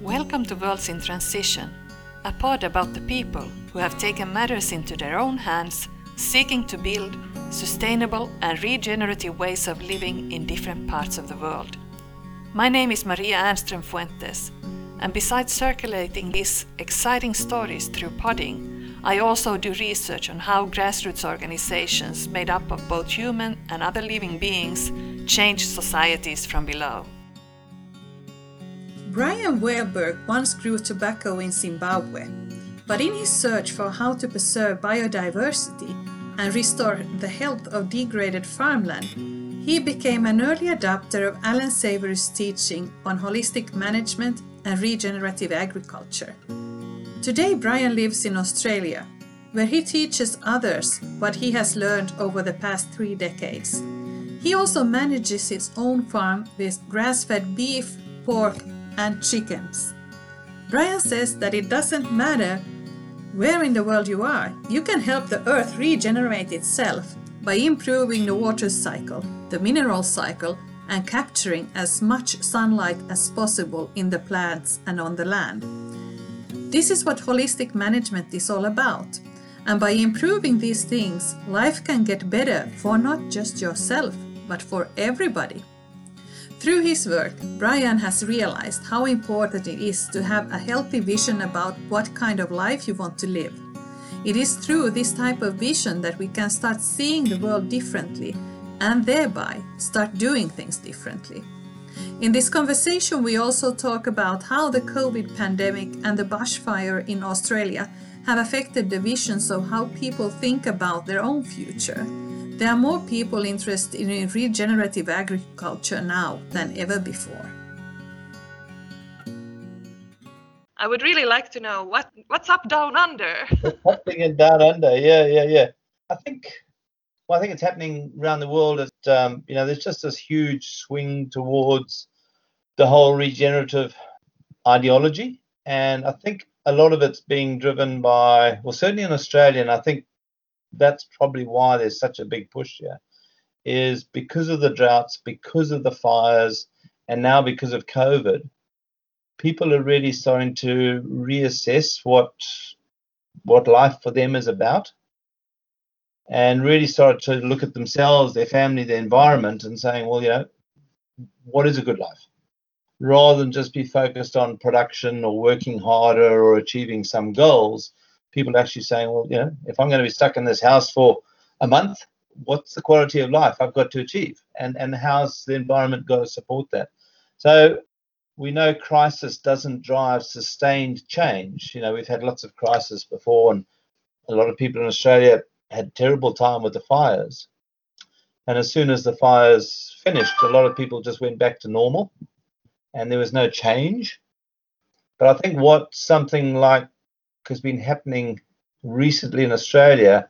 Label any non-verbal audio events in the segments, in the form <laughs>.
Welcome to Worlds in Transition, a pod about the people who have taken matters into their own hands, seeking to build sustainable and regenerative ways of living in different parts of the world. My name is Maria Ehrnström Fuentes, and besides circulating these exciting stories through podding, I also do research on how grassroots organizations made up of both human and other living beings change societies from below. Brian Wehlburg once grew tobacco in Zimbabwe, but in his search for how to preserve biodiversity and restore the health of degraded farmland, he became an early adopter of Allan Savory's teaching on holistic management and regenerative agriculture. Today, Brian lives in Australia, where he teaches others what he has learned over the past three decades. He also manages his own farm with grass fed beef, pork, and chickens. Brian says that it doesn't matter where in the world you are, you can help the earth regenerate itself by improving the water cycle, the mineral cycle, and capturing as much sunlight as possible in the plants and on the land. This is what holistic management is all about. And by improving these things, life can get better for not just yourself, but for everybody. Through his work, Brian has realized how important it is to have a healthy vision about what kind of life you want to live. It is through this type of vision that we can start seeing the world differently and thereby start doing things differently. In this conversation, we also talk about how the COVID pandemic and the bushfire in Australia have affected the visions of how people think about their own future. There are more people interested in regenerative agriculture now than ever before. I would really like to know what what's up down under. what's happening in down under? Yeah, yeah, yeah. I think well, I think it's happening around the world. That um, you know, there's just this huge swing towards the whole regenerative ideology, and I think a lot of it's being driven by well, certainly in Australia, and I think that's probably why there's such a big push here, is because of the droughts, because of the fires, and now because of COVID, people are really starting to reassess what what life for them is about and really start to look at themselves, their family, their environment, and saying, well, you know, what is a good life? Rather than just be focused on production or working harder or achieving some goals, people actually saying, well, you know, if I'm going to be stuck in this house for a month, what's the quality of life I've got to achieve? And and how's the environment got to support that? So we know crisis doesn't drive sustained change. You know, we've had lots of crises before, and a lot of people in Australia had terrible time with the fires. And as soon as the fires finished, a lot of people just went back to normal, and there was no change. But I think what something like has been happening recently in Australia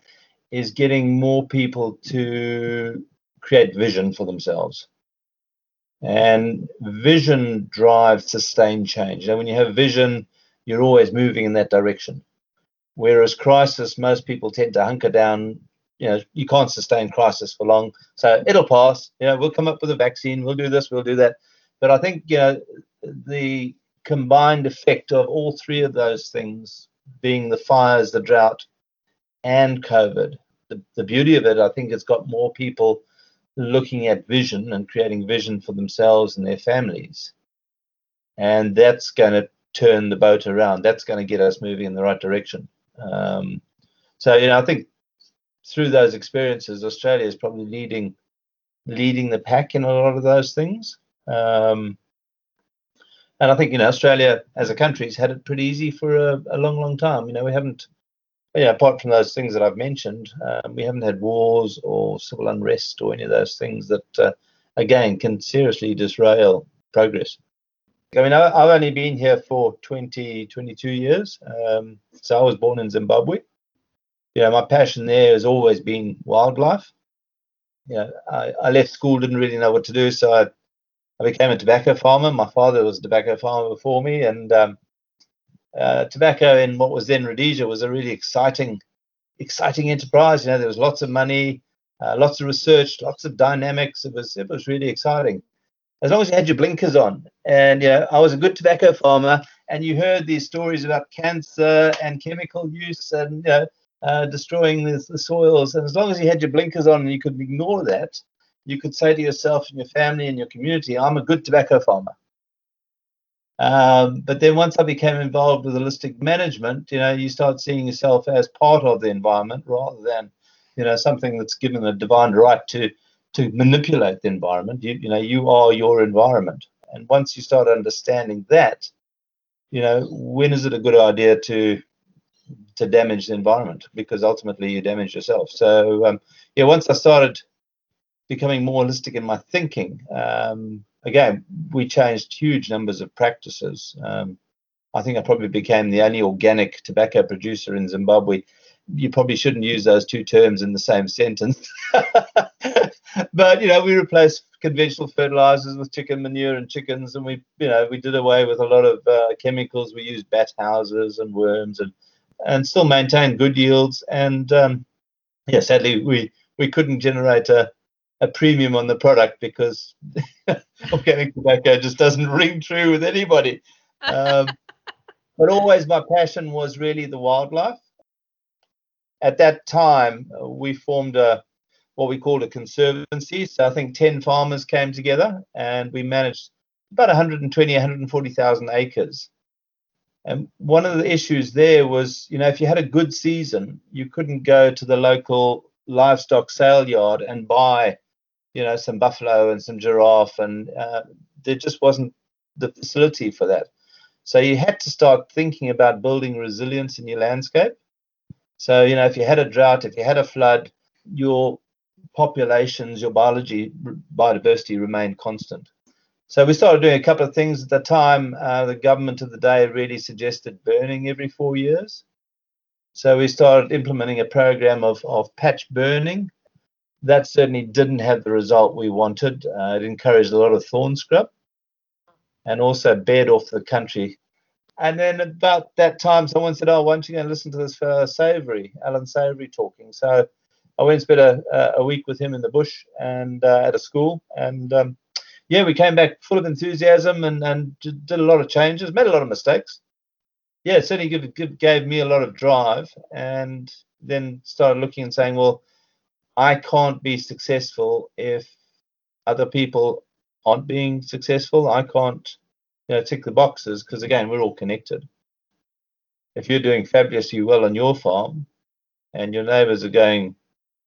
is getting more people to create vision for themselves. And vision drives sustained change. And when you have vision, you're always moving in that direction. Whereas crisis, most people tend to hunker down. You know, you can't sustain crisis for long. So it'll pass. You know, we'll come up with a vaccine. We'll do this. We'll do that. But I think you know the combined effect of all three of those things being the fires, the drought, and COVID. The, the beauty of it, I think, it's got more people looking at vision and creating vision for themselves and their families. And that's going to turn the boat around. That's going to get us moving in the right direction. Um, so, you know, I think through those experiences, Australia is probably leading leading the pack in a lot of those things. Um, and I think you know Australia as a country has had it pretty easy for a, a long, long time. You know, we haven't, you know, apart from those things that I've mentioned, um, we haven't had wars or civil unrest or any of those things that, uh, again, can seriously disrail progress. I mean, I, have only been here for 20, 22 years. Um, so I was born in Zimbabwe. You know, my passion there has always been wildlife. You know, I, I left school, didn't really know what to do, so I I became a tobacco farmer. My father was a tobacco farmer before me, and um, uh, tobacco in what was then Rhodesia was a really exciting, exciting enterprise. You know, there was lots of money, uh, lots of research, lots of dynamics. It was it was really exciting, as long as you had your blinkers on. And you know, I was a good tobacco farmer, and you heard these stories about cancer and chemical use and you know, uh, destroying the, the soils. And as long as you had your blinkers on and you could ignore that, you could say to yourself and your family and your community, I'm a good tobacco farmer. Um, but then once I became involved with holistic management, you know, you start seeing yourself as part of the environment rather than, you know, something that's given a divine right to to manipulate the environment. You, you know, you are your environment. And once you start understanding that, you know, when is it a good idea to to damage the environment? Because ultimately you damage yourself. So um, yeah, once I started becoming more holistic in my thinking, um, again, we changed huge numbers of practices. Um, I think I probably became the only organic tobacco producer in Zimbabwe. You probably shouldn't use those two terms in the same sentence. <laughs> but you know, we replaced conventional fertilizers with chicken manure and chickens, and we, you know, we did away with a lot of uh, chemicals. We used bat houses and worms, and and still maintained good yields. And um, yeah, sadly, we we couldn't generate a a premium on the product because <laughs> organic tobacco just doesn't ring true with anybody. Um, <laughs> but always my passion was really the wildlife. At that time, uh, we formed a what we called a conservancy. So I think 10 farmers came together and we managed about 120, 140,000 acres. And one of the issues there was, you know, if you had a good season, you couldn't go to the local livestock sale yard and buy you know, some buffalo and some giraffe, and uh, there just wasn't the facility for that. So you had to start thinking about building resilience in your landscape. So, you know, if you had a drought, if you had a flood, your populations, your biology, biodiversity remained constant. So we started doing a couple of things at the time. Uh, the government of the day really suggested burning every four years. So we started implementing a program of, of patch burning that certainly didn't have the result we wanted. Uh, it encouraged a lot of thorn scrub and also bed off the country. And then about that time, someone said, "Oh, why don't you go and listen to this fellow Savory, Allan Savory, talking?" So I went and spent a, a week with him in the bush and uh, at a school, and um, yeah, we came back full of enthusiasm and and did a lot of changes, made a lot of mistakes. Yeah, certainly give, gave me a lot of drive, and then started looking and saying, well I can't be successful if other people aren't being successful. I can't, you know, tick the boxes because again, we're all connected. If you're doing fabulously well on your farm, and your neighbours are going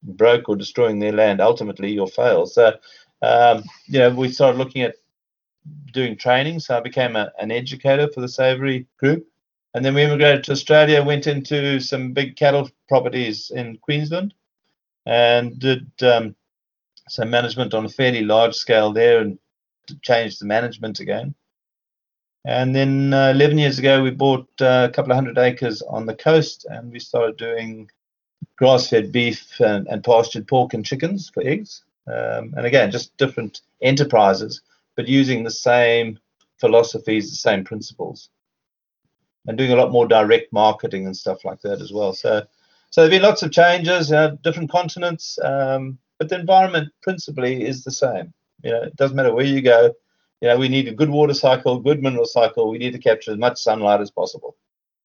broke or destroying their land, ultimately you'll fail. So, um, you know, we started looking at doing training. So I became a, an educator for the Savory Group. And then we immigrated to Australia, went into some big cattle properties in Queensland and did um, some management on a fairly large scale there and changed the management again. And then uh, 11 years ago, we bought uh, a couple of hundred acres on the coast and we started doing grass fed beef and, and, pastured pork and chickens for eggs. Um, and again, just different enterprises, but using the same philosophies, the same principles, and doing a lot more direct marketing and stuff like that as well. So so there have been lots of changes, uh, different continents, um, but the environment principally is the same. You know, it doesn't matter where you go. You know, we need a good water cycle, good mineral cycle. We need to capture as much sunlight as possible.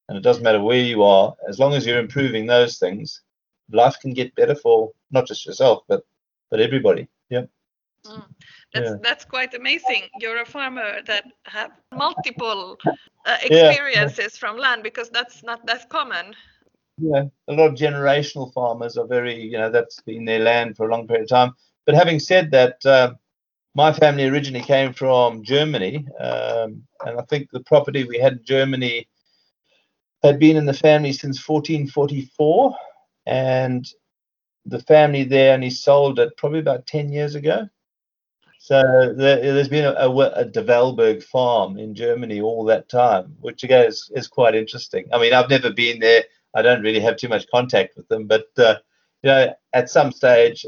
And it doesn't matter where you are, as long as you're improving those things, life can get better for not just yourself, but but everybody. Yeah. Mm. That's yeah. that's quite amazing. You're a farmer that have multiple uh, experiences yeah. from land because that's not that common yeah, a lot of generational farmers are very, you know, that's been their land for a long period of time. But having said that, uh, my family originally came from Germany, um, and I think the property we had in Germany had been in the family since 1444, and the family there only sold it probably about 10 years ago. So there, has been a, a, a Wehlburg farm in Germany all that time, which again is, is quite interesting. I mean, I've never been there. I don't really have too much contact with them, but uh, you know, at some stage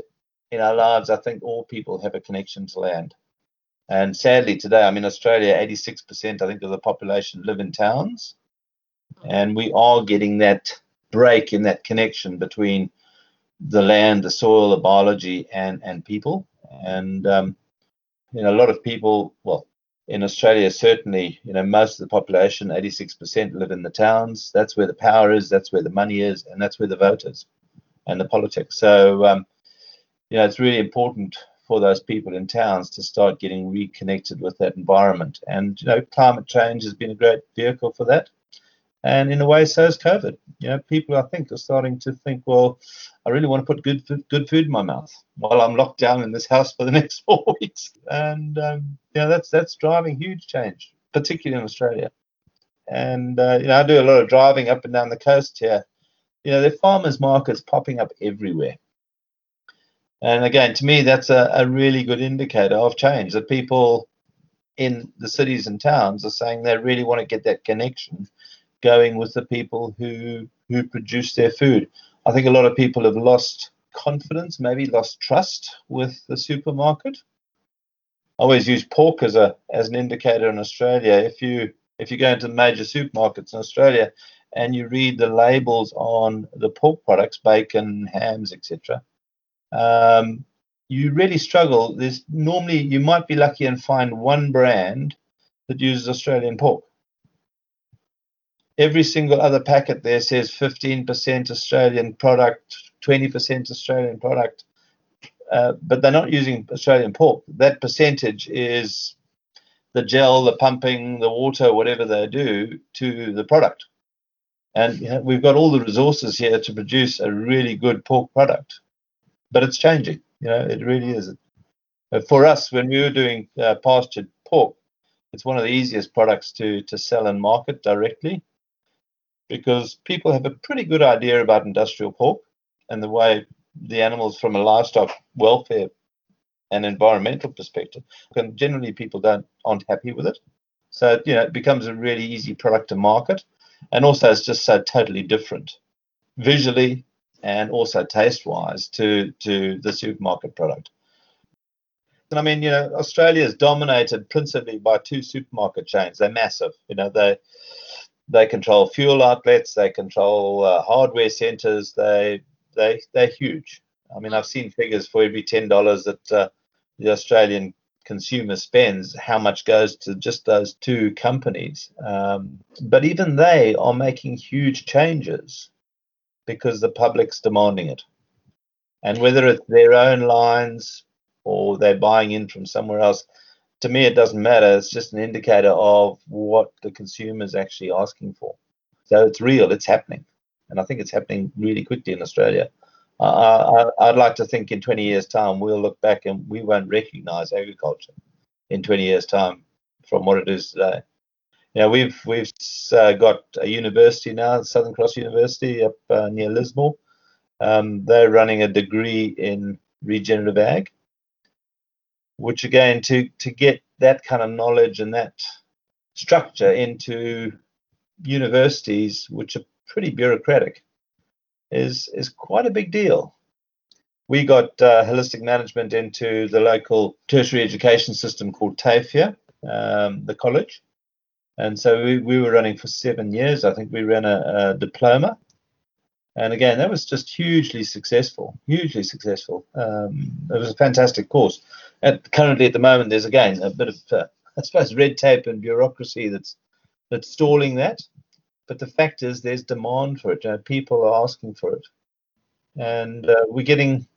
in our lives, I think all people have a connection to land. And sadly, today, I mean, Australia, 86% I think of the population live in towns, and we are getting that break in that connection between the land, the soil, the biology, and and people. And um, you know, a lot of people, well, in Australia, certainly, you know, most of the population, 86%, live in the towns. That's where the power is, that's where the money is, and that's where the vote is and the politics. So, um, you know, it's really important for those people in towns to start getting reconnected with that environment. And, you know, climate change has been a great vehicle for that. And in a way, so has COVID. You know, people I think are starting to think, well, I really want to put good good food in my mouth while I'm locked down in this house for the <laughs> next four weeks. And um, you know, that's that's driving huge change, particularly in Australia. And uh, you know, I do a lot of driving up and down the coast here. You know, there are farmers markets popping up everywhere. And again, to me, that's a, a really good indicator of change. That people in the cities and towns are saying they really want to get that connection going with the people who who produce their food. I think a lot of people have lost confidence, maybe lost trust with the supermarket. I always use pork as a as an indicator in Australia. If you if you go into major supermarkets in Australia and you read the labels on the pork products, bacon, hams, etc., um, you really struggle. There's normally you might be lucky and find one brand that uses Australian pork every single other packet there says 15% Australian product, 20% Australian product, uh, but they're not using Australian pork. That percentage is the gel, the pumping, the water, whatever they do to the product. And you know, we've got all the resources here to produce a really good pork product, but it's changing. You know, it really is. For us, when we were doing uh, pastured pork, it's one of the easiest products to to sell and market directly because people have a pretty good idea about industrial pork and the way the animals from a livestock welfare and environmental perspective and generally people don't aren't happy with it so you know it becomes a really easy product to market and also it's just so totally different visually and also taste wise to to the supermarket product and I mean, you know, Australia is dominated principally by two supermarket chains. They're massive. You know, they they control fuel outlets, they control uh, hardware centers. They they they're huge. I mean, I've seen figures for every ten dollars that uh, the Australian consumer spends, how much goes to just those two companies. Um, but even they are making huge changes because the public's demanding it. And whether it's their own lines or they're buying in from somewhere else, to me, it doesn't matter. It's just an indicator of what the consumer is actually asking for. So it's real, it's happening. And I think it's happening really quickly in Australia. Uh, I, would like to think in 20 years' time, we'll look back and we won't recognize agriculture in 20 years' time from what it is today. Know, we've we've uh, got a university now, Southern Cross University up uh, near Lismore. Um, they're running a degree in regenerative ag, which again to to get that kind of knowledge and that structure into universities which are pretty bureaucratic is is quite a big deal. We got uh, holistic management into the local tertiary education system called TAFE um, the college. And so we, we were running for seven years. I think we ran a, a diploma. And again that was just hugely successful hugely successful. Um, it was a fantastic course at, currently at the moment there's again a bit of uh, <laughs> i suppose red tape and bureaucracy that's that's stalling that. But the fact is there's demand for it you know, people are asking for it. And uh, we're getting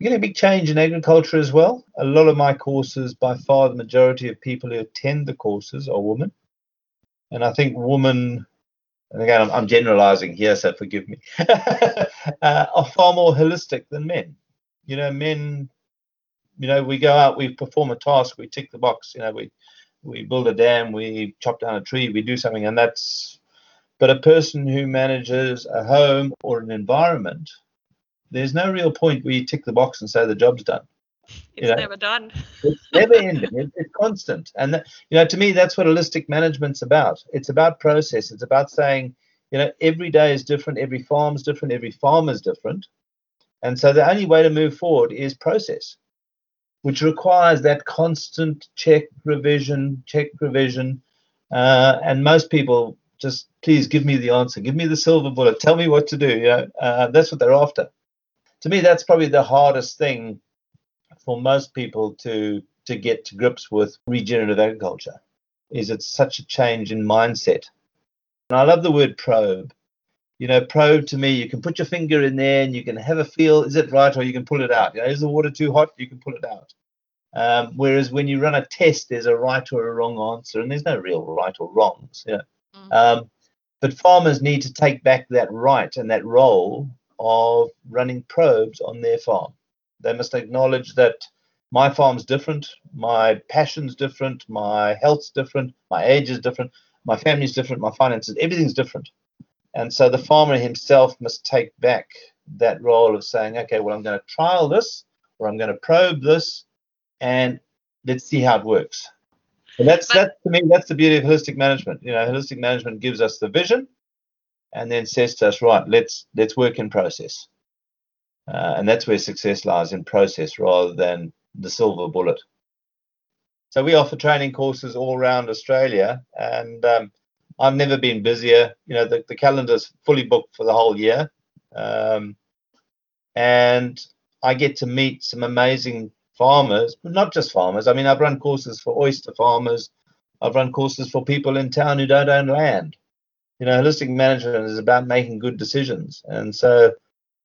we're getting a big change in agriculture as well. A lot of my courses by far the majority of people who attend the courses are women. And i think women and again, I'm, I'm generalizing here, so forgive me, <laughs> uh, are far more holistic than men. You know, men, you know, we go out, we perform a task, we tick the box. You know, we we build a dam, we chop down a tree, we do something, and that's. But a person who manages a home or an environment, there's no real point where you tick the box and say the job's done. It's you know, never done. it's never ending. It, it's constant. And that, you know, to me, that's what holistic management's about. It's about process. It's about saying, you know, every day is different. Every farm's different. Every farm is different. And so the only way to move forward is process, which requires that constant check, revision, check, revision. Uh, and most people just please give me the answer, give me the silver bullet, tell me what to do. You know, uh, that's what they're after. To me, that's probably the hardest thing for most people to to get to grips with regenerative agriculture is it's such a change in mindset. And I love the word probe. You know, probe to me, you can put your finger in there and you can have a feel, is it right? Or you can pull it out. You know, is the water too hot? You can pull it out. Um, whereas when you run a test, there's a right or a wrong answer, and there's no real right or wrongs. Know? mm-hmm. um, but farmers need to take back that right and that role of running probes on their farm. They must acknowledge that my farm's different, my passion's different, my health's different, my age is different, my family's different, my finances, everything's different. And so the farmer himself must take back that role of saying, okay, well, I'm going to trial this or I'm going to probe this and let's see how it works. And that's that to me, that's the beauty of holistic management. You know, holistic management gives us the vision and then says to us, right, let's let's work in process. Uh, and that's where success lies in process rather than the silver bullet. So we offer training courses all around Australia, and um, I've never been busier. You know, the, the calendar's fully booked for the whole year, um, and I get to meet some amazing farmers, but not just farmers. I mean, I've run courses for oyster farmers. I've run courses for people in town who don't own land. You know, holistic management is about making good decisions, and so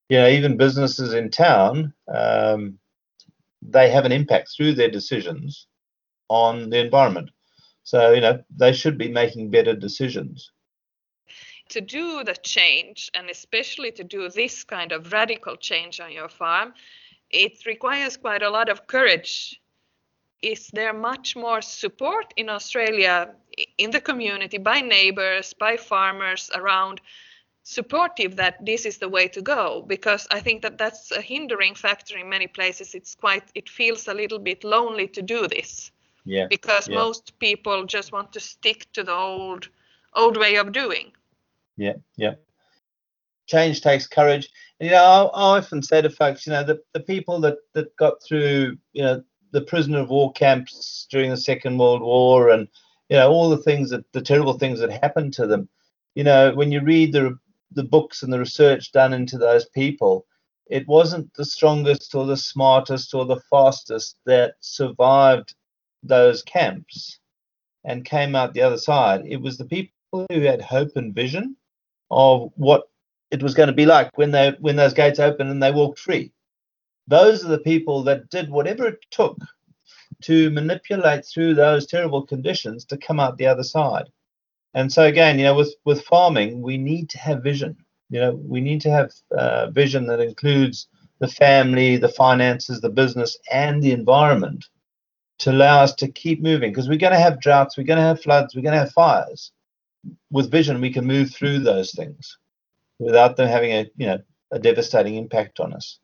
you know, even businesses in town, um, they have an impact through their decisions on the environment. So, you know, they should be making better decisions. To do the change, and especially to do this kind of radical change on your farm, it requires quite a lot of courage. Is there much more support in Australia in the community by neighbors, by farmers around supportive that this is the way to go because i think that that's a hindering factor in many places it's quite it feels a little bit lonely to do this yeah because yeah. most people just want to stick to the old old way of doing. Yeah yeah. Change takes courage. And, you know I, I often say to folks you know the, the people that that got through you know the prisoner of war camps during the second world war and you know all the things that the terrible things that happened to them you know when you read the the books and the research done into those people, it wasn't the strongest or the smartest or the fastest that survived those camps and came out the other side. It was the people who had hope and vision of what it was going to be like when they when those gates opened and they walked free. Those are the people that did whatever it took to manipulate through those terrible conditions to come out the other side. And so again, you know, with with farming, we need to have vision. You know, we need to have uh, vision that includes the family, the finances, the business, and the environment to allow us to keep moving. Because we're going to have droughts, we're going to have floods, we're going to have fires. With vision, we can move through those things without them having a you know a devastating impact on us.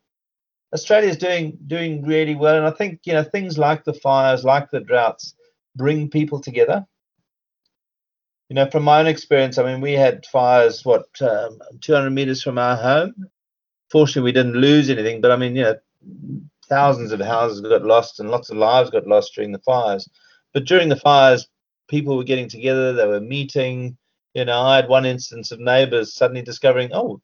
Australia is doing doing really well, and I think you know things like the fires, like the droughts, bring people together you know, from my own experience, I mean, we had fires, what, um, 200 meters from our home. Fortunately, we didn't lose anything, but I mean, you know, thousands of houses got lost and lots of lives got lost during the fires. But during the fires, people were getting together, they were meeting. You know, I had one instance of neighbors suddenly discovering, oh,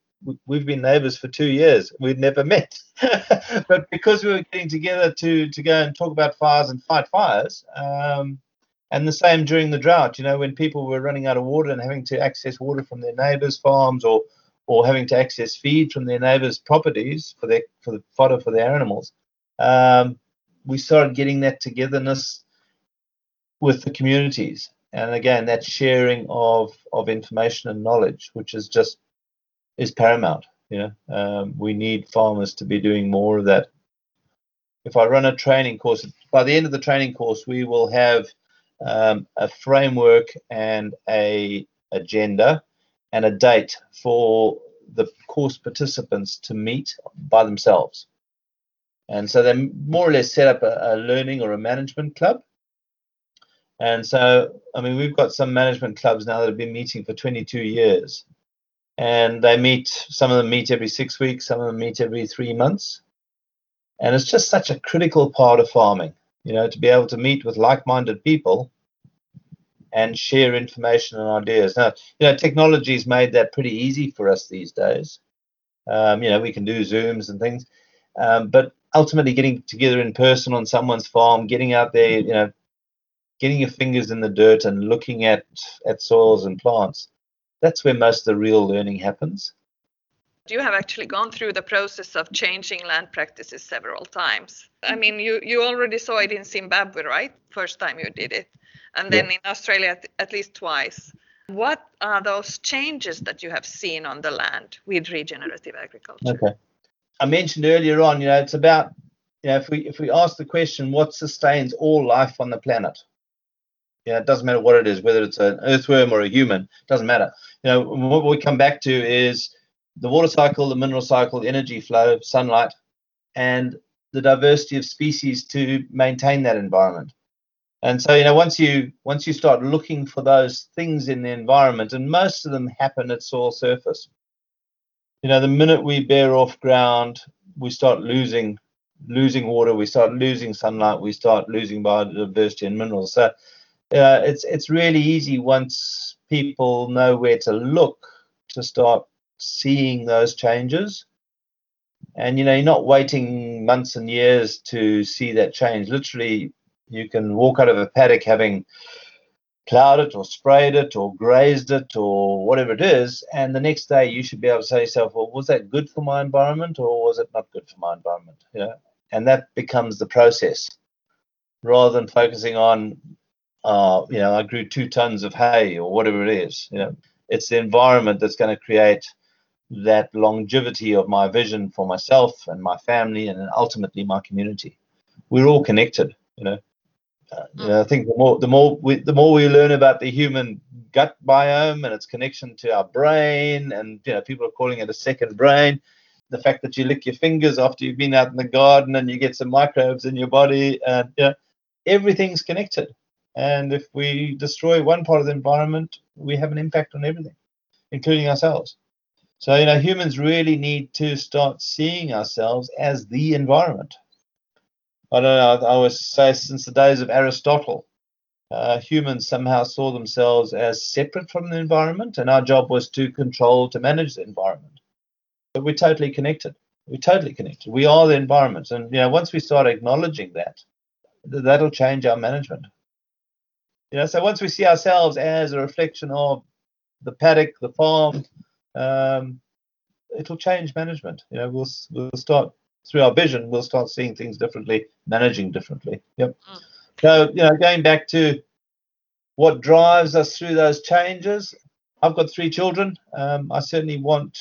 we've been neighbors for two years. We'd never met. <laughs> but because we were getting together to, to go and talk about fires and fight fires, um, and the same during the drought, you know, when people were running out of water and having to access water from their neighbors' farms or or having to access feed from their neighbors' properties for their for the fodder for their animals. Um, we started getting that togetherness with the communities, and again, that sharing of of information and knowledge, which is just is paramount. You know, um, we need farmers to be doing more of that. If I run a training course, by the end of the training course, we will have um, a framework and a agenda and a date for the course participants to meet by themselves. And so they more or less set up a, a, learning or a management club. And so, I mean, we've got some management clubs now that have been meeting for 22 years. And they meet, some of them meet every six weeks, some of them meet every three months. And it's just such a critical part of farming you know, to be able to meet with like-minded people and share information and ideas. Now, you know, technology's made that pretty easy for us these days. Um, you know, we can do Zooms and things, um, but ultimately getting together in person on someone's farm, getting out there, you know, getting your fingers in the dirt and looking at at soils and plants. That's where most of the real learning happens. You have actually gone through the process of changing land practices several times. I mm-hmm. mean, you, you already saw it in Zimbabwe, right? First time you did it. And then yeah. in Australia, at, at least twice. What are those changes that you have seen on the land with regenerative agriculture? Okay. I mentioned earlier on, you know, it's about, you know, if we if we ask the question, what sustains all life on the planet? You know, it doesn't matter what it is, whether it's an earthworm or a human, it doesn't matter. You know, what we come back to is the water cycle, the mineral cycle, the energy flow, sunlight, and the diversity of species to maintain that environment. And so, you know, once you once you start looking for those things in the environment, and most of them happen at soil surface. You know, the minute we bear off ground, we start losing losing water, we start losing sunlight, we start losing biodiversity and minerals. So uh, it's it's really easy once people know where to look to start seeing those changes. And you know, you're not waiting months and years to see that change. Literally, you can walk out of a paddock having plowed it or sprayed it or grazed it or whatever it is, and the next day you should be able to say to yourself, "Well, was that good for my environment or was it not good for my environment?" Know, and that becomes the process rather than focusing on, uh, you know, I grew two tons of hay or whatever it is. You know, it's the environment that's going to create that longevity of my vision for myself and my family and ultimately my community. We're all connected, you know. Uh, I think the more the more we the more we learn about the human gut biome and its connection to our brain, and you know, people are calling it a second brain. The fact that you lick your fingers after you've been out in the garden and you get some microbes in your body, and you know, everything's connected. And if we destroy one part of the environment, we have an impact on everything, including ourselves. So, you know, humans really need to start seeing ourselves as the environment. I don't know, I always say since the days of Aristotle, uh, humans somehow saw themselves as separate from the environment, and our job was to control, to manage the environment. But we're totally connected. We're totally connected. We are the environment. And, you know, once we start acknowledging that, that'll change our management. You know, so once we see ourselves as a reflection of the paddock, the farm, um, it'll change management. You know, we'll we'll start through our vision, we'll start seeing things differently, managing differently. Yep. Mm. So you know, going back to what drives us through those changes. I've got three children. Um, I certainly want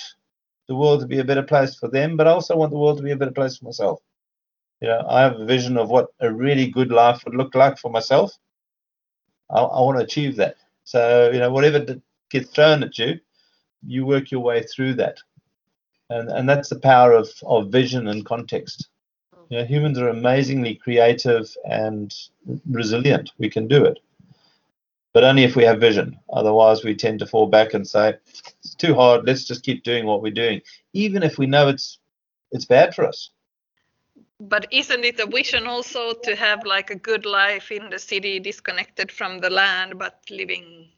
the world to be a better place for them, but I also want the world to be a better place for myself. You know, I have a vision of what a really good life would look like for myself. I, I want to achieve that. So, you know, whatever gets thrown at you, you work your way through that. And, and that's the power of, of vision and context. You know, humans are amazingly creative and resilient. We can do it. But only if we have vision. Otherwise, we tend to fall back and say, it's too hard. Let's just keep doing what we're doing, even if we know it's it's bad for us. But isn't it a vision also to have like a good life in the city, disconnected from the land, but living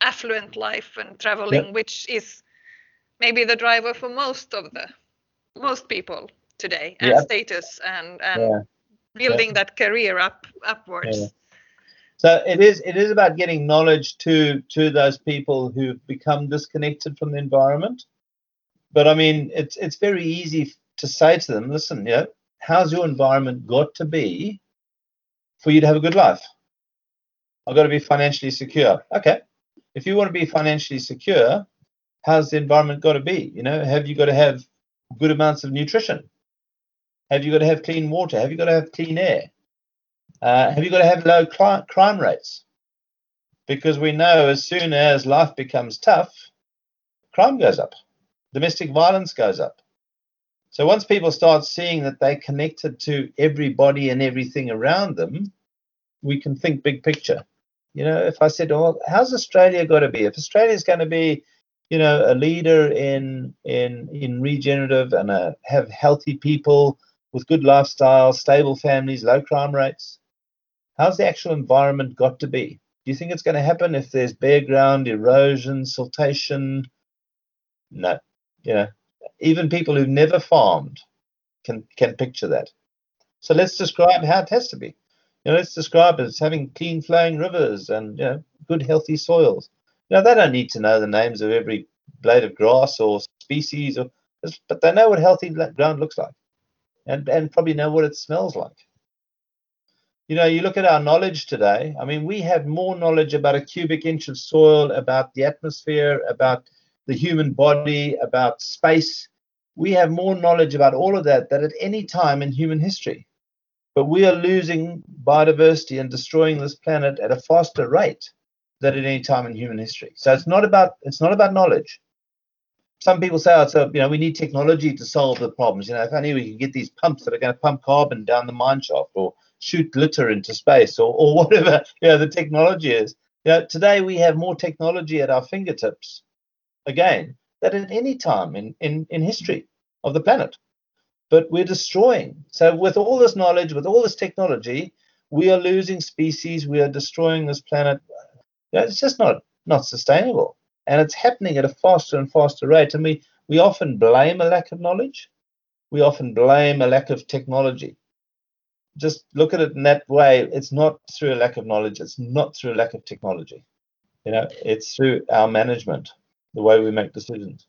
affluent life and traveling, which is maybe the driver for most of the most people today, and status and and yeah. building that career up upwards. So it is it is about getting knowledge to to those people who've become disconnected from the environment. But I mean, it's it's very easy to say to them, listen, yeah, how's your environment got to be for you to have a good life? I've got to be financially secure. Okay, if you want to be financially secure, how's the environment got to be? You know, have you got to have good amounts of nutrition? Have you got to have clean water? Have you got to have clean air? Uh, have you got to have low crime rates? Because we know as soon as life becomes tough, crime goes up, domestic violence goes up. So once people start seeing that they're connected to everybody and everything around them, we can think big picture. You know, if I said, "Oh, how's Australia got to be?" If Australia's going to be, you know, a leader in in in regenerative and have healthy people with good lifestyle, stable families, low crime rates, how's the actual environment got to be? Do you think it's going to happen if there's bare ground, erosion, siltation? No. You know, even people who've never farmed can can picture that. So let's describe how it has to be. You know, let's describe it as having clean flowing rivers and you know, good healthy soils. You know, they don't need to know the names of every blade of grass or species, or, but they know what healthy ground looks like, and and probably know what it smells like. You know, you look at our knowledge today. I mean, we have more knowledge about a cubic inch of soil, about the atmosphere, about the human body, about space. We have more knowledge about all of that than at any time in human history. But we are losing biodiversity and destroying this planet at a faster rate than at any time in human history. So it's not about it's not about knowledge. Some people say, oh, so you know, we need technology to solve the problems. You know, if only we can get these pumps that are going to pump carbon down the mine shaft or shoot glitter into space or, or <laughs> whatever you know the technology is. You know, today we have more technology at our fingertips, again, than at any time in, in, in history of the planet but we're destroying. So, with all this knowledge, with all this technology, we are losing species. We are destroying this planet. You know, it's just not not sustainable, and it's happening at a faster and faster rate. And we we often blame a lack of knowledge. We often blame a lack of technology. Just look at it in that way. It's not through a lack of knowledge. It's not through a lack of technology. You know, it's through our management, the way we make decisions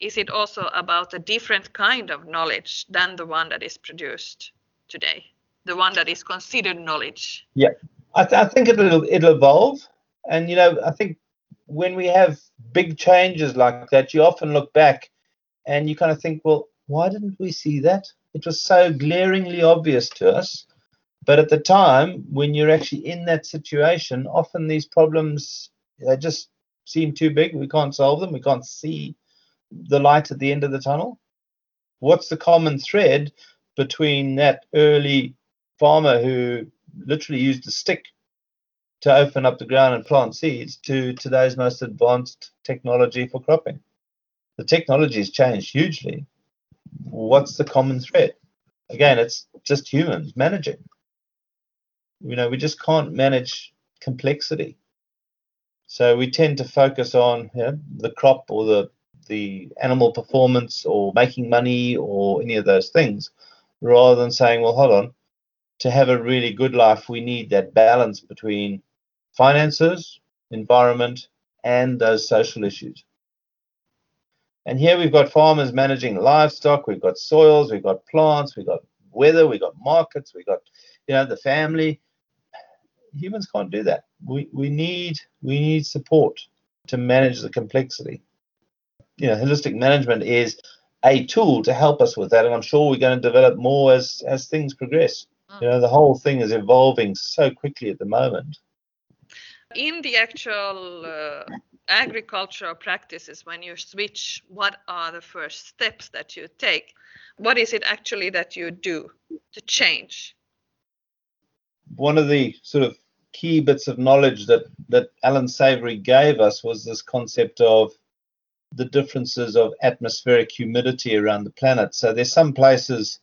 is it also about a different kind of knowledge than the one that is produced today the one that is considered knowledge yeah i, th- I think it'll it'll evolve and you know i think when we have big changes like that you often look back and you kind of think well why didn't we see that? It was so glaringly obvious to us. But at the time when you're actually in that situation often these problems they just seem too big. We can't solve them. We can't see the light at the end of the tunnel? What's the common thread between that early farmer who literally used a stick to open up the ground and plant seeds to today's most advanced technology for cropping? The technology has changed hugely. What's the common thread? Again, it's just humans managing. You know, we just can't manage complexity. So we tend to focus on you know, the crop or the the animal performance or making money or any of those things, rather than saying, well, hold on, to have a really good life, we need that balance between finances, environment, and those social issues. And here we've got farmers managing livestock, we've got soils, we've got plants, we've got weather, we've got markets, we've got you know the family. Humans can't do that. We we need we need support to manage the complexity you know, holistic management is a tool to help us with that, and I'm sure we're going to develop more as as things progress. Mm. You know, the whole thing is evolving so quickly at the moment. In the actual uh, agricultural practices, when you switch, what are the first steps that you take? What is it actually that you do to change? One of the sort of key bits of knowledge that that Allan Savory gave us was this concept of the differences of atmospheric humidity around the planet. So there's some places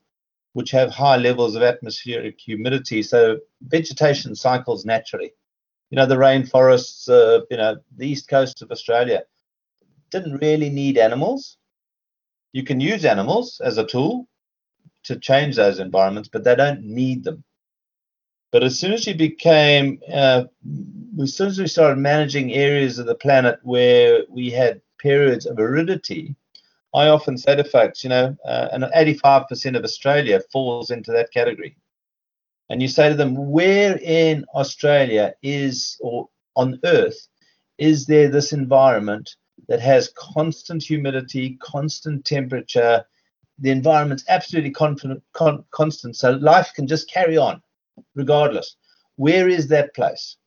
which have high levels of atmospheric humidity, so vegetation cycles naturally. You know, the rainforests, uh, you know, the east coast of Australia didn't really need animals. You can use animals as a tool to change those environments, but they don't need them. But as soon as you became, uh, as soon as we started managing areas of the planet where we had periods of aridity, I often say to folks, you know, uh, and 85% of Australia falls into that category. And you say to them, where in Australia is, or on Earth, is there this environment that has constant humidity, constant temperature? The environment's absolutely con- con- constant, so life can just carry on regardless. Where is that place?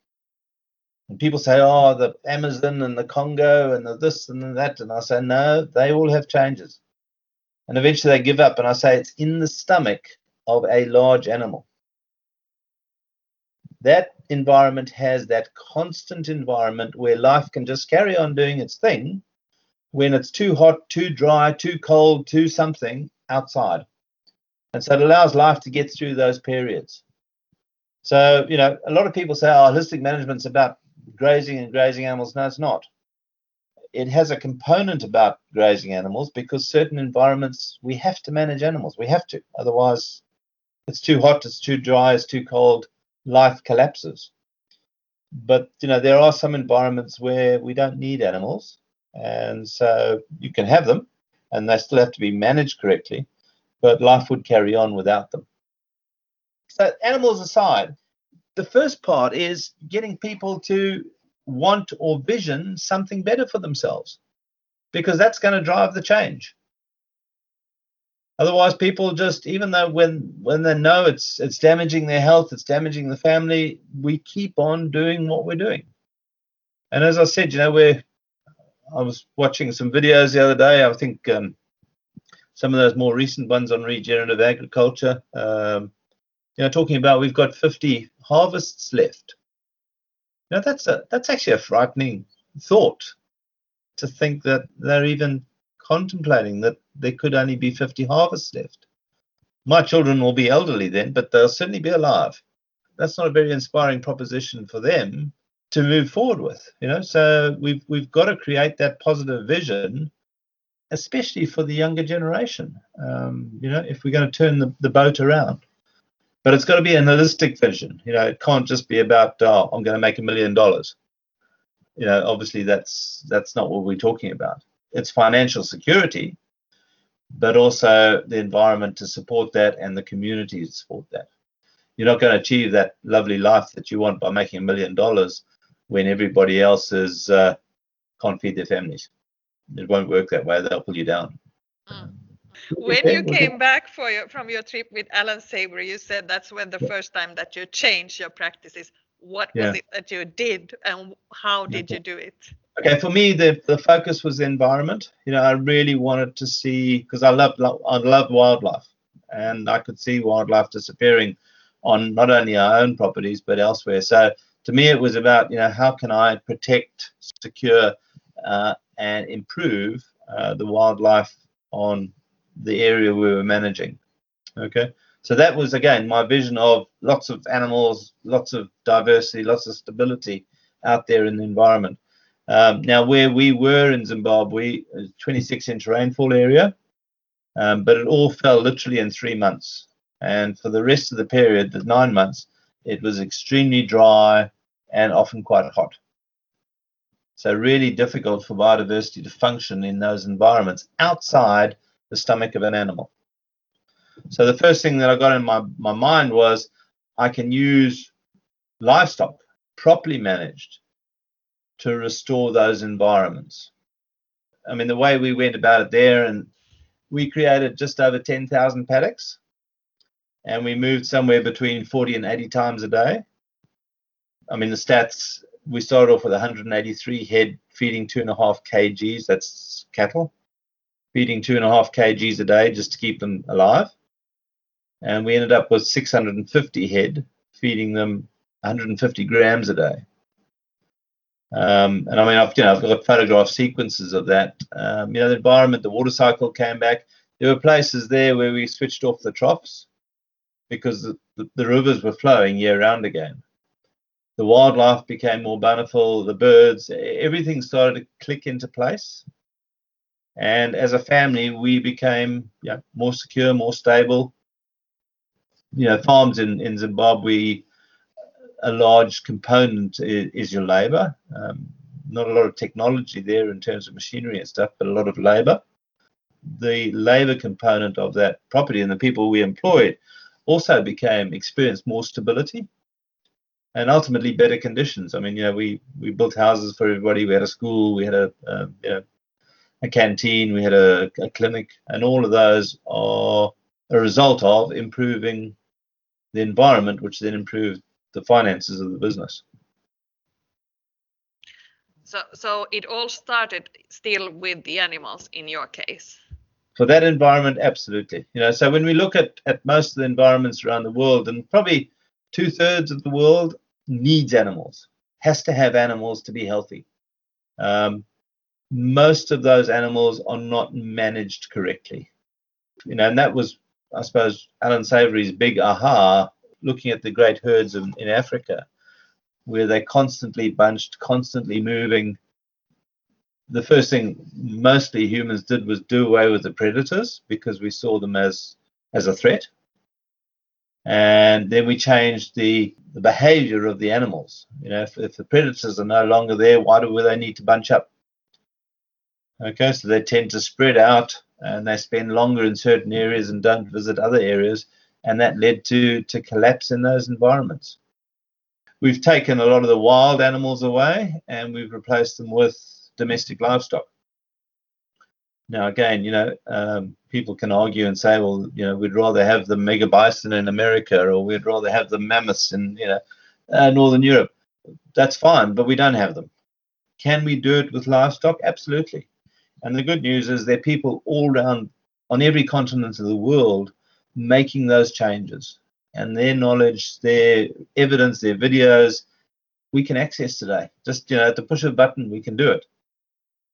And people say, oh, the Amazon and the Congo and the this and the that. And I say, no, they all have changes. And eventually they give up. And I say, it's in the stomach of a large animal. That environment has that constant environment where life can just carry on doing its thing when it's too hot, too dry, too cold, too something outside. And so it allows life to get through those periods. So, you know, a lot of people say, oh, holistic management's about grazing and grazing animals. No, it's not. It has a component about grazing animals because certain environments we have to manage animals. We have to. Otherwise, it's too hot, it's too dry, it's too cold. Life collapses. But you know, there are some environments where we don't need animals, and so you can have them, and they still have to be managed correctly, but life would carry on without them. So animals aside, the first part is getting people to want or vision something better for themselves because that's going to drive the change otherwise people just even though when when they know it's it's damaging their health it's damaging the family we keep on doing what we're doing. And as i said you know we're i was watching some videos the other day. I think um, some of those more recent ones on regenerative agriculture um, you know talking about we've got 50 harvests left. Know that's a that's actually a frightening thought to think that they're even contemplating that there could only be 50 harvests left. My children will be elderly then, but they'll certainly be alive. That's not a very inspiring proposition for them to move forward with, you know. So we've we've got to create that positive vision, especially for the younger generation. Um, you know, if we're going to turn the, the boat around. But it's got to be an holistic vision. You know, it can't just be about oh, I'm going to make a million dollars. You know, obviously that's that's not what we're talking about it's financial security, but also the environment to support that and the community to support that. You're not going to achieve that lovely life that you want by making a million dollars when everybody else is uh, can't feed their families. It won't work that way. They'll pull you down. Mm. When you came back for your, from your trip with Allan Savory, you said that's when the first time that you changed your practices. What yeah. was it that you did, and how did you do it? Okay, for me, the, the focus was the environment. You know, I really wanted to see because I love I love wildlife, and I could see wildlife disappearing on not only our own properties but elsewhere. So to me, it was about you know how can I protect, secure, uh, and improve uh, the wildlife on the area we were managing. Okay, so that was again my vision of lots of animals, lots of diversity, lots of stability out there in the environment. Um, now, where we were in Zimbabwe, 26 inch rainfall area, um, but it all fell literally in three months. And for the rest of the period, the nine months, it was extremely dry and often quite hot. So, really difficult for biodiversity to function in those environments outside the stomach of an animal. So, the first thing that I got in my, my mind was I can use livestock properly managed to restore those environments. I mean, the way we went about it there, and we created just over 10,000 paddocks, and we moved somewhere between 40 and 80 times a day. I mean, the stats we started off with 183 head feeding two and a half kgs, that's cattle, feeding two and a half kgs a day just to keep them alive. And we ended up with 650 head feeding them 150 grams a day. Um, and I mean, I've, you know, I've got photograph sequences of that. Um, you know, the environment, the water cycle came back. There were places there where we switched off the troughs because the, the, the rivers were flowing year round again. The wildlife became more bountiful, the birds, everything started to click into place. And as a family, we became you know, more secure, more stable. You know, farms in, in Zimbabwe a large component is, is your labor. Um, not a lot of technology there in terms of machinery and stuff, but a lot of labor. The labor component of that property and the people we employed also became experienced more stability and ultimately better conditions. I mean, you know, we we built houses for everybody. We had a school, we had a uh, you know, a canteen, we had a, a clinic, and all of those are a result of improving the environment, which then improved the finances of the business. So, so it all started still with the animals in your case. For that environment, absolutely. You know, so when we look at at most of the environments around the world, and probably two thirds of the world needs animals, has to have animals to be healthy. Um, most of those animals are not managed correctly. You know, and that was, I suppose, Allan Savory's big aha looking at the great herds in, in Africa, where they're constantly bunched, constantly moving. The first thing mostly humans did was do away with the predators because we saw them as as a threat. and then we changed the, the behavior of the animals. You know, if, if the predators are no longer there, why do they need to bunch up? Okay, so they tend to spread out and they spend longer in certain areas and don't visit other areas, and that led to to collapse in those environments. We've taken a lot of the wild animals away and we've replaced them with domestic livestock. Now, again, you know, um, people can argue and say, well, you know, we'd rather have the mega bison in America or we'd rather have the mammoths in, you know, uh, Northern Europe. That's fine, but we don't have them. Can we do it with livestock? Absolutely. And the good news is there are people all around on every continent of the world making those changes. And their knowledge, their evidence, their videos, we can access today. Just you know, at the push of a button, we can do it.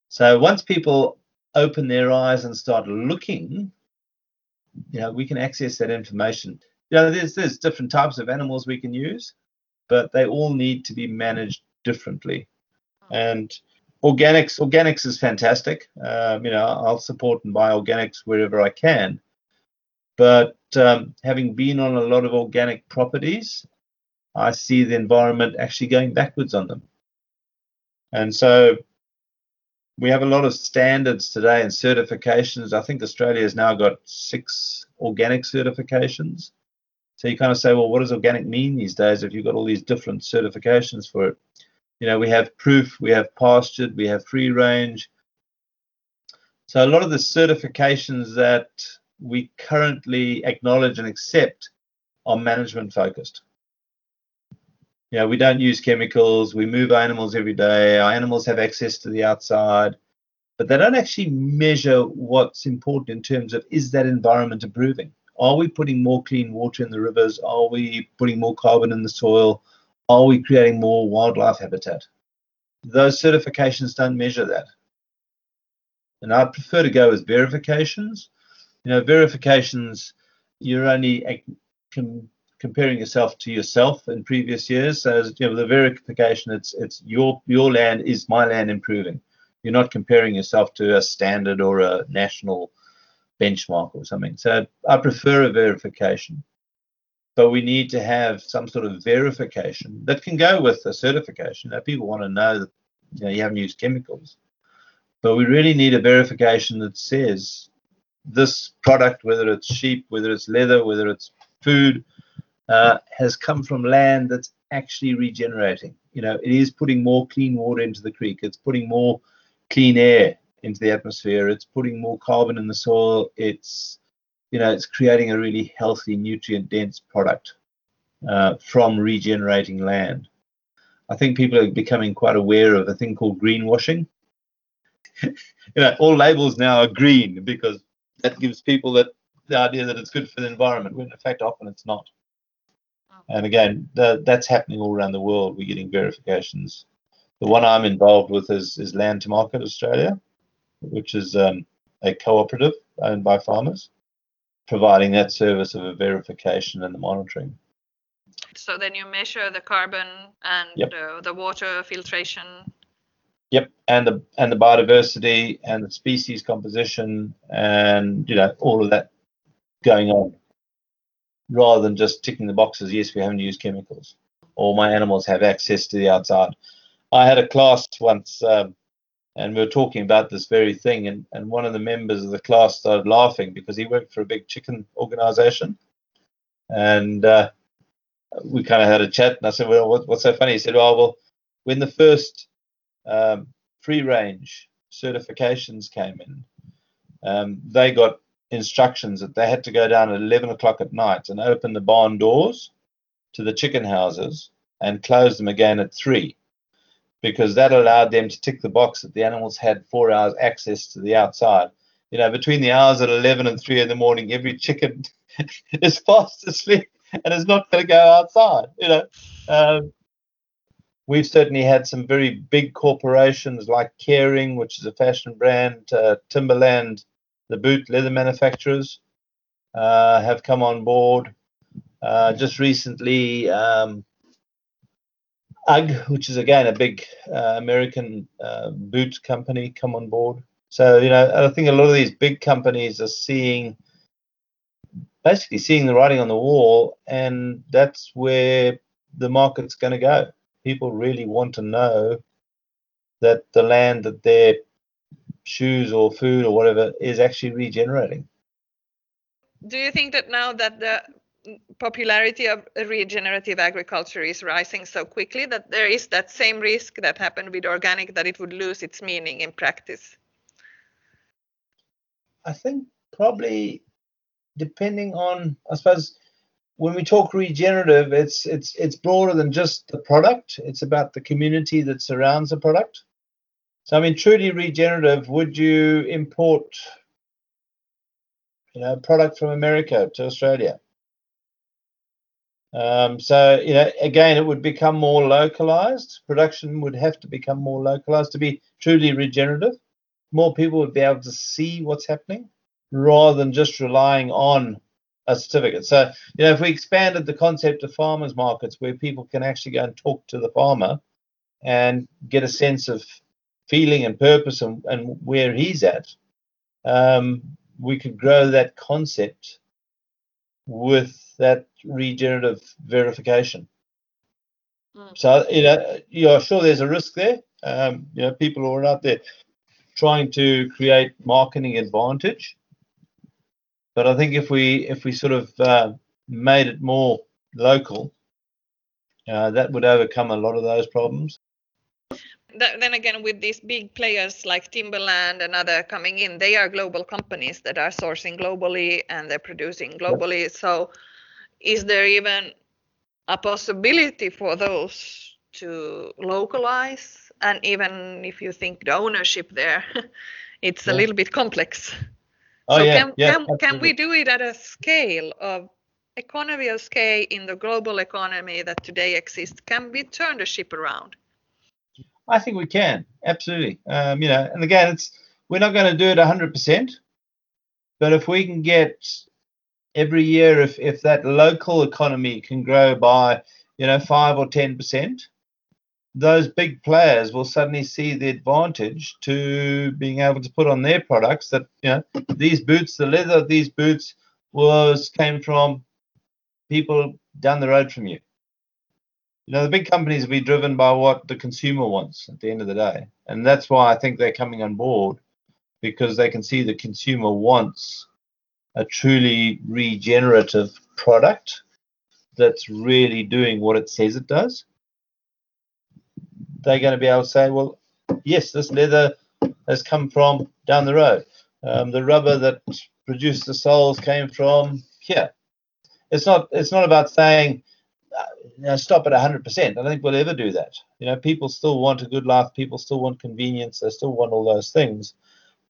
So once people open their eyes and start looking, you know, we can access that information. You know, there's there's different types of animals we can use, but they all need to be managed differently. And organics organics is fantastic. Um, you know, I'll support and buy organics wherever I can. But um, having been on a lot of organic properties, I see the environment actually going backwards on them. And so we have a lot of standards today and certifications. I think Australia has now got six organic certifications. So you kind of say, well, what does organic mean these days if you've got all these different certifications for it? You know, we have proof, we have pastured, we have free range. So a lot of the certifications that we currently acknowledge and accept are management focused. You know, we don't use chemicals, we move animals every day, our animals have access to the outside, but they don't actually measure what's important in terms of is that environment improving? Are we putting more clean water in the rivers? Are we putting more carbon in the soil? Are we creating more wildlife habitat? Those certifications don't measure that. And I prefer to go with verifications. You know, verifications, you're only eh, com- comparing yourself to yourself in previous years. So, you know, the verification, it's it's your your land is my land improving. You're not comparing yourself to a standard or a national benchmark or something. So I prefer a verification but we need to have some sort of verification that can go with a certification. Now, people want to know that you, know, you haven't used chemicals, but we really need a verification that says this product, whether it's sheep, whether it's leather, whether it's food, uh, has come from land that's actually regenerating. You know, it is putting more clean water into the creek. It's putting more clean air into the atmosphere. It's putting more carbon in the soil. It's you know, it's creating a really healthy, nutrient dense product uh, from regenerating land. I think people are becoming quite aware of a thing called greenwashing. <laughs> you know, all labels now are green because that gives people that the idea that it's good for the environment, when in fact often it's not. And again, the, that's happening all around the world. We're getting verifications. The one I'm involved with is, is Land to Market Australia, which is um, a cooperative owned by farmers providing that service of a verification and the monitoring. So then you measure the carbon and yep. uh, the water filtration. Yep, and the and the biodiversity and the species composition and you know all of that going on, rather than just ticking the boxes. Yes, we haven't used chemicals, or my animals have access to the outside. I had a class once um, and we were talking about this very thing and, and one of the members of the class started laughing because he worked for a big chicken organization and uh, we kind of had a chat and i said well what, what's so funny he said oh well when the first um, free range certifications came in um, they got instructions that they had to go down at 11 o'clock at night and open the barn doors to the chicken houses and close them again at 3 because that allowed them to tick the box that the animals had four hours access to the outside. You know, between the hours at 11 and 3 in the morning, every chicken <laughs> is fast asleep and is not going to go outside. You know, um, we've certainly had some very big corporations like Kering, which is a fashion brand, uh, Timberland, the boot leather manufacturers, uh, have come on board. Uh, just recently, um, UGG, which is again a big uh, American uh, boot company, come on board. So you know, I think a lot of these big companies are seeing basically seeing the writing on the wall, and that's where the market's going to go. People really want to know that the land that their shoes or food or whatever is actually regenerating. Do you think that now that the popularity of regenerative agriculture is rising so quickly that there is that same risk that happened with organic that it would lose its meaning in practice? I think probably depending on, I suppose, when we talk regenerative, it's it's it's broader than just the product. It's about the community that surrounds the product. So I mean, truly regenerative. Would you import, you know, product from America to Australia? Um, so you know, again, it would become more localized. Production would have to become more localized to be truly regenerative. More people would be able to see what's happening rather than just relying on a certificate. So, you know, if we expanded the concept of farmers markets where people can actually go and talk to the farmer and get a sense of feeling and purpose and, and where he's at, um, we could grow that concept with that regenerative verification. Mm. So, you know, you're sure there's a risk there. Um, you know, people are out there trying to create marketing advantage but I think if we if we sort of uh, made it more local, uh, that would overcome a lot of those problems. Then again, with these big players like Timberland and other coming in, they are global companies that are sourcing globally and they're producing globally. So, is there even a possibility for those to localize? And even if you think the ownership there, <laughs> it's a little bit complex. Oh, so yeah, can, yeah, can, can we do it at a scale of economy of scale in the global economy that today exists? Can we turn the ship around? I think we can absolutely. Um, you know, and again, it's we're not going to do it 100%, but if we can get every year, if if that local economy can grow by you know five or 10%, those big players will suddenly see the advantage to being able to put on their products that you know these boots the leather of these boots was came from people down the road from you. You know the big companies will be driven by what the consumer wants at the end of the day. And that's why i think they're coming on board because they can see the consumer wants a truly regenerative product that's really doing what it says it does they're going to be able to say, well, yes, this leather has come from down the road. Um, the rubber that produced the soles came from here. It's not. It's not about saying, uh, you know, stop at 100%. I don't think we'll ever do that. You know, people still want a good life. People still want convenience. They still want all those things.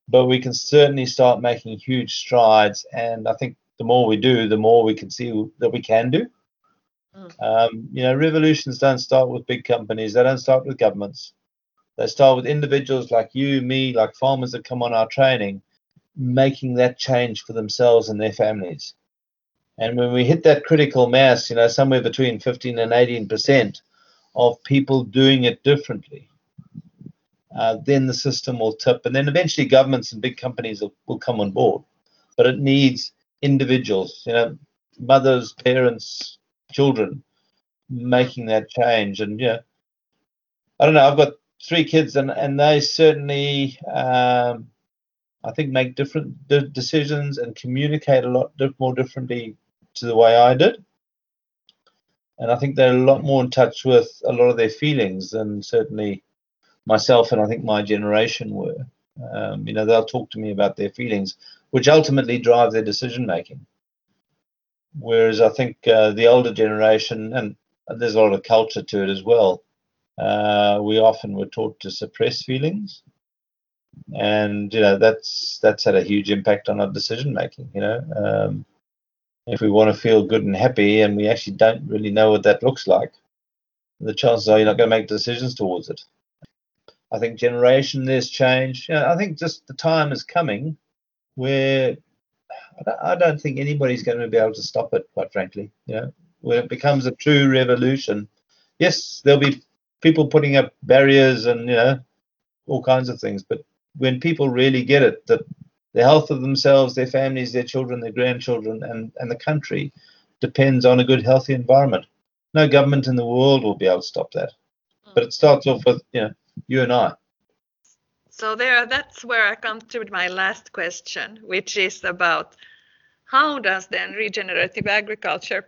But we can certainly start making huge strides. And I think the more we do, the more we can see that we can do. Mm. Um, you know, revolutions don't start with big companies. They don't start with governments. They start with individuals like you, me, like farmers that come on our training, making that change for themselves and their families. And when we hit that critical mass, you know, somewhere between 15 and 18 percent of people doing it differently, uh, then the system will tip, and then eventually governments and big companies will, will come on board. But it needs individuals, you know, mothers, parents, children making that change. And yeah, I don't know. I've got three kids, and and they certainly, um, I think, make different de- decisions and communicate a lot more differently to the way I did. And I think they're a lot more in touch with a lot of their feelings than certainly myself and I think my generation were. Um, you know, they'll talk to me about their feelings, which ultimately drive their decision making. Whereas I think uh, the older generation, and there's a lot of culture to it as well, uh, we often were taught to suppress feelings, and you know that's that's had a huge impact on our decision making. You know, um, if we want to feel good and happy, and we actually don't really know what that looks like, the chances are you're not going to make decisions towards it. I think generation there's change. You know, I think just the time is coming where I don't think anybody's going to be able to stop it, quite frankly. You know, when it becomes a true revolution, yes, there'll be people putting up barriers and you know all kinds of things, but when people really get it that the health of themselves, their families, their children, their grandchildren, and, and the country depends on a good, healthy environment. No government in the world will be able to stop that. But it starts off with you know you and I. So there, that's where I come to my last question, which is about how does then regenerative agriculture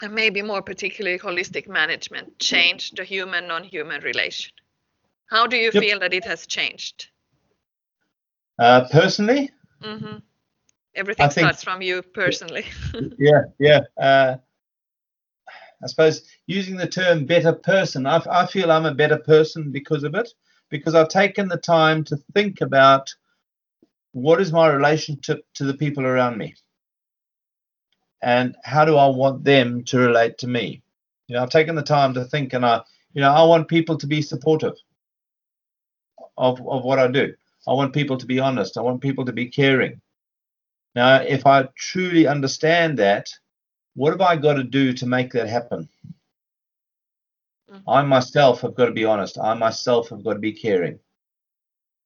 and maybe more particularly holistic management change the human non-human relation? How do you Yep. feel that it has changed? Uh, personally, mm-hmm. Everything think- starts from you personally. <laughs> yeah, yeah. Uh, I suppose using the term better person, I, I feel I'm a better person because of it, because I've taken the time to think about what is my relationship to the people around me and how do I want them to relate to me. You know, I've taken the time to think and I, you know, I want people to be supportive of, of what I do. I want people to be honest. I want people to be caring. Now, if I truly understand that, what have I got to do to make that happen? I myself have got to be honest. I myself have got to be caring.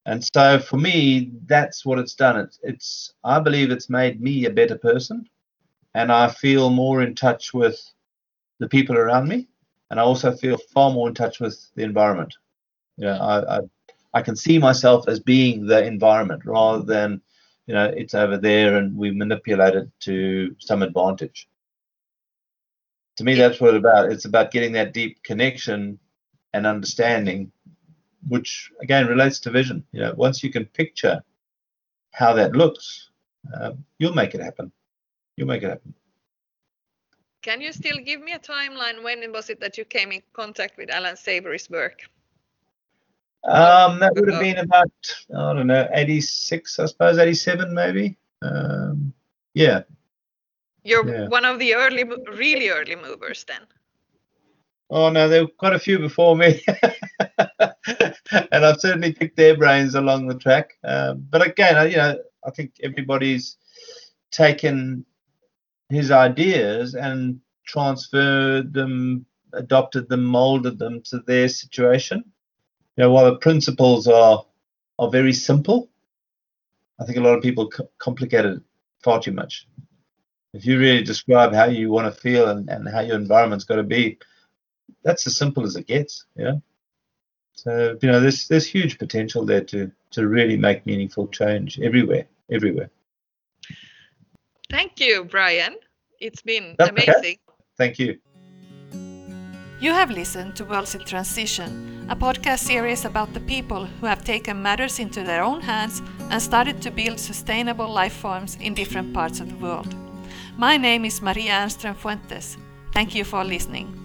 And so for me, that's what it's done. It's, it's I believe it's made me a better person, and I feel more in touch with the people around me, and I also feel far more in touch with the environment. You know, I, I I can see myself as being the environment rather than you know it's over there and we manipulate it to some advantage to me that's what it's about. It's about getting that deep connection and understanding which again relates to vision. You know once you can picture how that looks uh, you'll make it happen. You'll make it happen. Can you still give me a timeline? When was it that you came in contact with Allan Savory's work? um that would have been about i don't know 86 i suppose 87 maybe? Um yeah You're Yeah. one of the early, really early movers then. Oh no, there were quite a few before me, <laughs> and I've certainly picked their brains along the track. Um, but again, I- you know, I think everybody's taken his ideas and transferred them, adopted them, molded them to their situation. You know, while the principles are are very simple, I think a lot of people co- complicate it far too much. If you really describe how you want to feel and, and how your environment's got to be, that's as simple as it gets. Yeah. So you know, there's there's huge potential there to to really make meaningful change everywhere, everywhere. Thank you, Brian. It's been That's okay. amazing. Thank you. You have listened to Worlds in Transition, a podcast series about the people who have taken matters into their own hands and started to build sustainable life forms in different parts of the world. My name is Maria Ehrnström Fuentes. Thank you for listening.